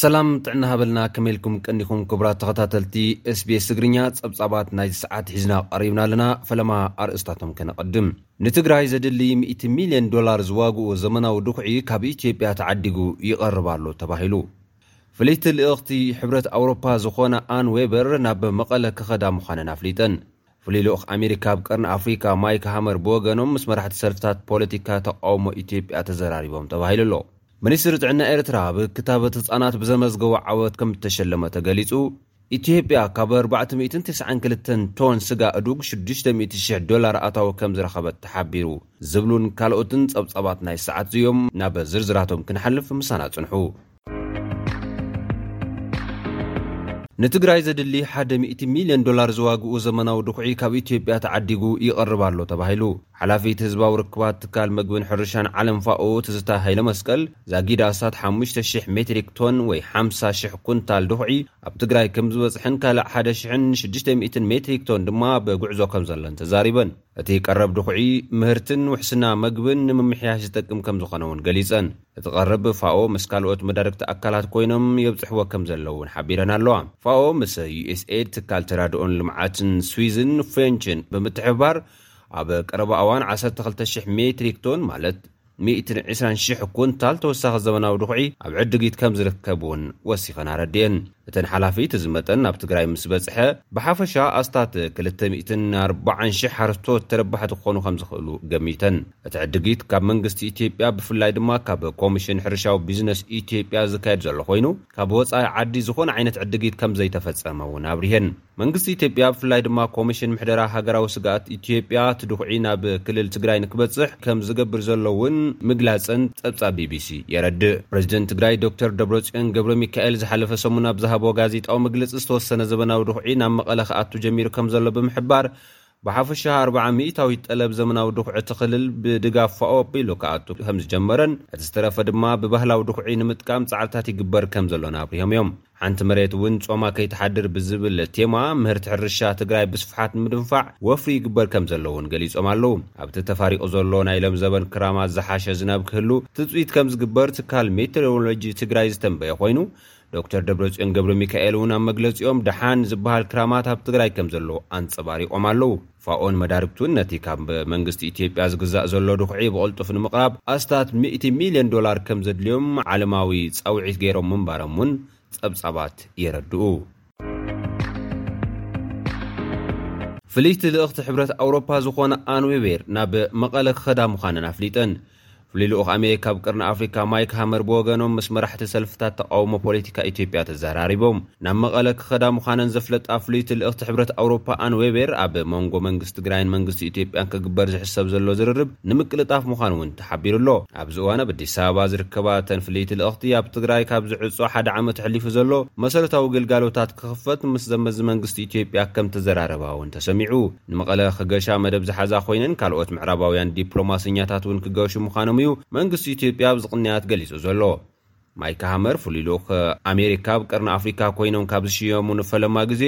ሰላም ጥዕና ሃበልና ከመልኩም ቀኒኹም ክብራት ተኸታተልቲ ስቤስ ትግርኛ ጸብጻባት ናይ ዝሰዓት ሒዝና ቀሪብና ኣለና ፈለማ ኣርእስታቶም ከነቐድም ንትግራይ ዘድሊ 10 ሚልዮን ዶላር ዝዋግኡ ዘመናዊ ድኩዒ ካብ ኢትዮጵያ ተዓዲጉ ይቐርብ ኣሎ ተባሂሉ ፍልይቲ ልእኽቲ ሕብረት ኣውሮፓ ዝኾና ኣን ዌበር ናብ መቐለ ክኸዳ ምዃነን ኣፍሊጠን። ፍሉይ ልኡኽ ኣሜሪካ ኣብ ቀርኒ ኣፍሪካ ማይክ ሃመር ብወገኖም ምስ መራሕቲ ሰልፍታት ፖለቲካ ተቓውሞ ኢትዮጵያ ተዘራሪቦም ተባሂሉ'ሎ። ሚኒስትሪ ጥዕና ኤርትራ ብክታበት ህጻናት ብዘመዝገቦ ዓወት ከምዝተሸለመ ተገሊጹ። ኢትዮጵያ ካብ ኣርባዕተ ሚእትን ተስዓን ክልተን ቶን ስጋ እዱግ ሽዱሽተ ሚእቲ ሽሕ ዶላር ኣታዊ ከም ዝረኸበት ተሓቢሩ። ዝብሉን ካልኦትን ጸብጻባት ናይ ሰዓት'ዚ'ዮም። ናብ ዝርዝራቶም ክንሓልፍ ምሳና ጽንሑ። ንትግራይ ዘድሊ ሓደ ሚእቲ ሚልዮን ዶላር ዝዋግኡ ዘመናዊ ድኹዒ ካብ ኢትዮጵያ ተዓዲጉ ይቐርብ ኣሎ ተባሂሉ። ሓላፊት ህዝባዊ ርክባት ትካል መግብን ሕርሻን ዓለም ፋኦ ትዝታ ሃይለመስቀል፣ ዛጊድ ኣስታት ሓሙሽተ ሽሕ ሜትሪክ ቶን ወይ ሓምሳ ሽሕ ኩንታል ድኹዒ ኣብ ትግራይ ከምዝበፅሐን ካልእ ሓደ ሽሕን ሽዱሽተ ሚእትን ሜትሪክ ቶን ድማ ብጉዕዞ ከምዘሎን ተዛሪበን። እቲ ቀረብ ድኹዒ፣ ምህርትን ውሕስና መግብን ንምምሕያሽ ዝጠቅም ከምዝኾነ እውን ገሊፀን። እቲ ቀረብ ፋኦ ምስ ካልኦት መዳርግቲ ኣካላት ኮይኖም የብፅሕዎ ከምዘለዉ እውን ሓቢረን ኣለዋ። ፋኦ ምስ ዩኤስኤይድ፣ ትካል ተራድኦን ልምዓትን ስዊዝን፣ ፍሬንችን ብምትሕብባር ኣብ ቀረባ እዋን ዓሰርተ ክልተ ሽሕ ሜትሪክ ቶን ማለት ሚእትን ዕስራን ሽሕ ኩንታል ተወሳኺ ዘበናዊ ድኹዒ ኣብ ዕድጊት ከምዝርከብ እውን ወሲኸን ኣረዲኤን። እተን ሓላፊ እቲ እዚ መጠን ናብ ትግራይ ምስ በፅሐ ብሓፈሻ ኣስታት ክልተ ሚእትን ኣርባዓን ሽሕ ሓረስቶት ተረባሕቲ ክኾኑ ከምዝኽእሉ ገሚተን። እቲ ዕድጊት ካብ መንግስቲ ኢትዮጵያ ብፍላይ ድማ ካብ ኮሚሽን ሕርሻዊ ቢዝነስ ኢትዮጵያ ዝካየድ ዘሎ ኮይኑ ካብ ወፃኢ ዓዲ ዝኾነ ዓይነት ዕድጊት ከምዘይተፈፀመ እውን ኣብሪሀን። መንግስቲ ኢትዮጵያ ብፍላይ ድማ ኮሚሽን ምሕደራ ሃገራዊ ስግኣት ኢትዮጵያ እቲ ድኹዒ ናብ ክልል ትግራይ ንክበፅሕ ከም ዝገብር ዘሎ እውን ምግላፀን ፀብፃብ ቢቢሲ የረድእ። ፕረዚደንት ትግራይ ዶክተር ደብረፅዮን ገብረሚካኤል ዝሓለፈ ሰሙን ኣብ ዝሃቦ ጋዜጣዊ መግለፂ ዝተወሰነ ዘበናዊ ድኹዒ ናብ መቐለ ክኣቱ ጀሚሩ ከም ዘሎ ብምሕባር ብሓፈሻ ኣርብዓ ሚኢታዊት ጠለብ ዘመናዊ ድኹዒ እቲ ክልል ብድጋፍ ፋኦ ኣቢሉ ክኣቱ ከምዝጀመረን እቲ ዝተረፈ ድማ ብባህላዊ ድኹዒ ንምጥቃም ፃዕርታት ይግበር ከምዘሎን ኣብሪሆም እዮም። ሓንቲ መሬት እውን ፆማ ከይትሓድር ብዝብል ቴማ ምህርቲ ሕርሻ ትግራይ ብስፍሓት ንምድንፋዕ ወፍሪ ይግበር ከምዘሎ እውን ገሊፆም ኣለው። ኣብቲ ተፋሪቑ ዘሎ ናይ ሎም ዘበን ክራማት ዝሓሸ ዝናብ ክህሉ ትፅቢት ከምዝግበር ትካል ሜትሮሎጂ ትግራይ ዝተንበየ ኮይኑ ዶክተር ደብረፅዮን ገብረሚካኤል እውን ኣብ መግለፂኦም ደሓን ዝበሃል ክራማት ኣብ ትግራይ ከምዘሎ ኣንፀባሪቖም ኣለዉ። ፋኦን መዳርግቱን ነቲ ካብ መንግስቲ ኢትዮጵያ ዝግዛእ ዘሎ ድኹዒ ብቕልጡፍ ንምቕራብ ኣስታት ሚእቲ ሚልዮን ዶላር ከምዘድልዮም ዓለማዊ ፃውዒት ገይሮም ምንባሮም እውን ፀብፃባት የረድኡ። ፍልይቲ ልእኽቲ ሕብረት ኣውሮፓ ዝኾና ኣን ዌቤር ናብ መቐለ ክኸዳ ምዃነን ኣፍሊጠን። ፍሉይ ልኡኽ ኣሜሪካ ኣብ ቀርኒ ኣፍሪካ ማይክ ሃመር ብወገኖም ምስ መራሕቲ ሰልፍታት ተቓውሞ ፖለቲካ ኢትዮጵያ ተዘራሪቦም ናብ መቐለ ክኸዳ ምዃነን ዘፍለጣ ፍልይቲ ልእኽቲ ሕብረት ኣውሮፓ ኣን ዌቤር ኣብ መንጎ መንግስቲ ትግራይን መንግስቲ ኢትዮጵያን ክግበር ዝሕሰብ ዘሎ ዝርርብ ንምቅልጣፍ ምዃኑ እውን ተሓቢሩ ኣሎ። ኣብዚ እዋን ኣብ ኣዲስ ኣበባ ዝርከባ እተን ፍልይቲ ልእኽቲ ኣብ ትግራይ ካብ ዝዕፆ ሓደ ዓመት ኣሕሊፉ ዘሎ መሰረታዊ ግልጋሎታት ክኽፈት ምስ ዘመዚ መንግስቲ ኢትዮጵያ ከምተዘራረባ እውን ተሰሚዑ። ንመቐለ ክገሻ መደብ ዝሓዛ ኮይነን ካልኦት ምዕራባውያን ዲፕሎማሰኛታት እውን ክገሹ ምዃኖም እዩ መንግስቲ ኢትዮጵያ ኣብዚ ቅንያት ገሊጹ ዘሎ። ማይክ ሃመር ፍሉይ ልኡኽ ኣሜሪካ ኣብ ቀርኒ ኣፍሪካ ኮይኖም ካብ ዝሽየሙ ንፈለማ ግዜ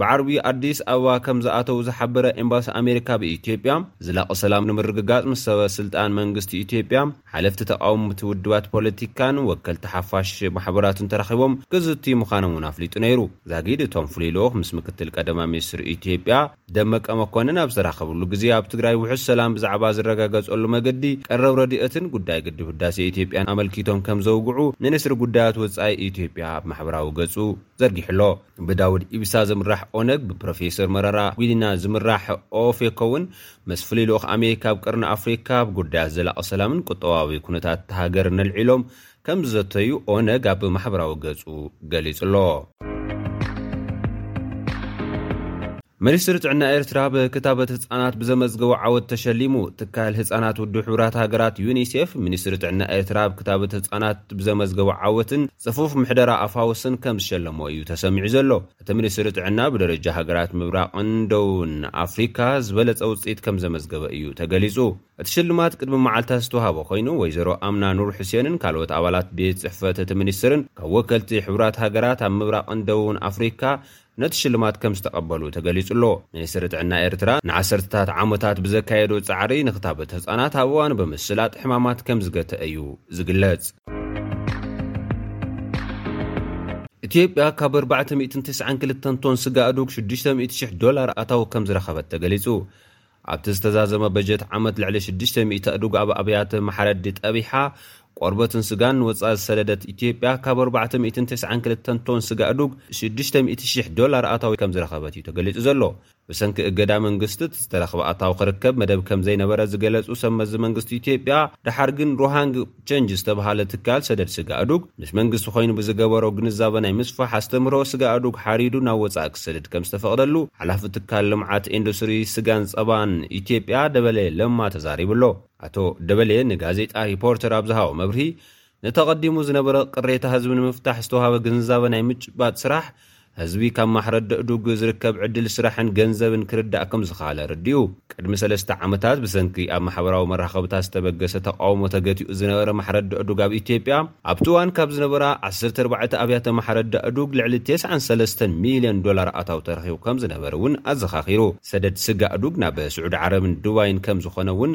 ብዓርቢ ኣዲስ ኣበባ ከም ዝኣተው ዝሓበረ ኤምባሲ ኣሜሪካ ኣብ ኢትዮጵያ፣ ዘላቒ ሰላም ንምርግጋጽ ምስ ሰበ ስልጣን መንግስቲ ኢትዮጵያ፣ ሓለፍቲ ተቓውምቲ ውድባት ፖለቲካን ወከልቲ ሓፋሽ ማሕበራትን ተራኺቦም ክዝትዩ ምዃኖም'ውን ኣፍሊጡ ነይሩ። ዛጊድ እቶም ፍሉይ ልኡኽ ምስ ምክትል ቀዳማይ ሚኒስትር ኢትዮጵያ ደመቀ መኮንን ኣብ ዝተራኸብሉ ግዜ ኣብ ትግራይ ውሑስ ሰላም ብዛዕባ ዝረጋገጸሉ መገዲ ቀረብ ረድኤትን ጉዳይ ግድብ ህዳሴ ኢትዮጵያን ኣመልኪቶም ከምዘውግዑ ሚኒስትሪ ጉዳያት ወጻኢ ኢትዮጵያ ኣብ ማሕበራዊ ገጹ ዘርጊሑ'ሎ። ብዳውድ ኢብሳ ዝምራሕ ኦነግ፣ ብፕሮፌሰር መረራ ጉዲና ዝምራሕ ኦፌኮ'ውን ምስ ፍሉይ ልኡኽ ኣሜሪካ ኣብ ቀርኒ ኣፍሪካ ኣብ ጉዳያት ዘላቒ ሰላምን ቁጠባዊ ኩነታት እታ ሃገርን ኣልዒሎም ከምዝዘተዩ ኦነግ ኣብ ማሕበራዊ ገፁ ገሊፁ'ሎ። ሚኒስትሪ ጥዕና ኤርትራ ብክታበት ህጻናት ብዘመዝገቦ ዓወት ተሸሊሙ። ትካል ህጻናት ውድብ ሕቡራት ሃገራት ዩኒሴፍ፣ ሚኒስትሪ ጥዕና ኤርትራ ኣብ ክታበት ህጻናት ብዘመዝገቦ ዓወትን ጽፉፍ ምሕደራ ኣፋውስን ከም ዝሸለሞ እዩ ተሰሚዑ ዘሎ። እቲ ሚኒስትሪ ጥዕና ብደረጃ ሃገራት ምብራቕን ደቡብን ኣፍሪካ ዝበለፀ ውፅኢት ከምዘመዝገበ እዩ ተገሊፁ። እቲ ሽልማት ቅድሚ መዓልታት ዝተውሃበ ኮይኑ ወይዘሮ ኣምና ኑር ሑሴንን ካልኦት ኣባላት ቤት ፅሕፈት እቲ ሚኒስትርን ካብ ወከልቲ ሕቡራት ሃገራት ኣብ ምብራቕን ደቡብን ኣፍሪካ ነቲ ሽልማት ከምዝተቐበሉ ተገሊፁ'ሎ። ሚኒስትሪ ጥዕና ኤርትራ ንዓሰርተታት ዓመታት ብዘካየዶ ፃዕሪ ንክታበት ህፃናት ኣብ እዋኑ ብምስላጥ ሕማማት ከምዝገተ'ዩ ዝግለፅ። ኢትዮጵያ ካብ ኣርባዕተ ሚእትን ትስዓን ክልተን ቶን ስጋ ኣእዱግ ሽዱሽተ ሚእቲ ሽሕ ዶላር ኣታዊ ከም ዝረኸበት ተገሊጹ። ኣብቲ ዝተዛዘመ በጀት ዓመት ልዕሊ ሽዱሽተ ሚእቲ ኣእዱግ ኣብ ኣብያተ መሓረዲ ጠቢሓ ቆርበትን ስጋን ንወጻኢ ዝሰደደት ኢትዮጵያ ካብ ኣርባዕተ ሚእትን ትስዓን ክልተን ቶን ስጋ ኣእዱግ ሽዱሽተ ሚእቲ ሽሕ ዶላር ኣታዊ ከም ዝረኸበት እዩ ተገሊጹ ዘሎ። ብሰንኪ እገዳ መንግስቲት ዝተረኽበ ኣታዊ ክርከብ መደብ ከምዘይነበረ ዝገለፁ ሰብ መዚ መንግስቲ ኢትዮጵያ፣ ደሓር ግን ሮሃንግ ቸንጅ ዝተብሃለ ትካል ሰደድ ስጋኣዱግ ምስ መንግስቲ ኮይኑ ብዝገበሮ ግንዛበ ናይ ምስፋሕ ኣስተምህሮ ስጋኣዱግ ሓሪዱ ናብ ወፃኢ ክሰደድ ከምዝተፈቕደሉ ሓላፊ ትካል ልምዓት ኢንዱስትሪ ስጋን ፀባን ኢትዮጵያ ደበሌ ለማ ተዛሪቡ'ሎ። ኣቶ ደበሌ ንጋዜጣ ሪፖርተር ኣብ ዝሃቦ መብርሂ፣ ንተቐዲሙ ዝነበረ ቅሬታ ህዝቢ ንምፍታሕ ዝተውሃበ ግንዛበ ናይ ምጭባጥ ስራሕ፣ ህዝቢ ካብ ማሕረድ ደእዱግ ዝርከብ ዕድል ስራሕን ገንዘብን ክርዳእ ከምዝኸኣለ ኣረዲኡ። ቅድሚ ሰለስተ ዓመታት ብሰንኪ ኣብ ማሕበራዊ መራኸብታት ዝተበገሰ ተቓውሞ ተገቲኡ ዝነበረ ማሕረድ ደእዱግ ኣብ ኢትዮጵያ፣ ኣብቲ እዋን ካብ ዝነበራ ዓሰርተ ኣርባዕተ ኣብያተ ማሕረድ ደእዱግ ልዕሊ ተስዓን ሰለስተን ሚልዮን ዶላር ኣታዊ ተረኺቡ ከምዝነበረ እውን ኣዘኻኺሩ። ሰደድ ስጋ ኣእዱግ ናብ ስዑዲ ዓረብን ዱባይን ከምዝኾነ እውን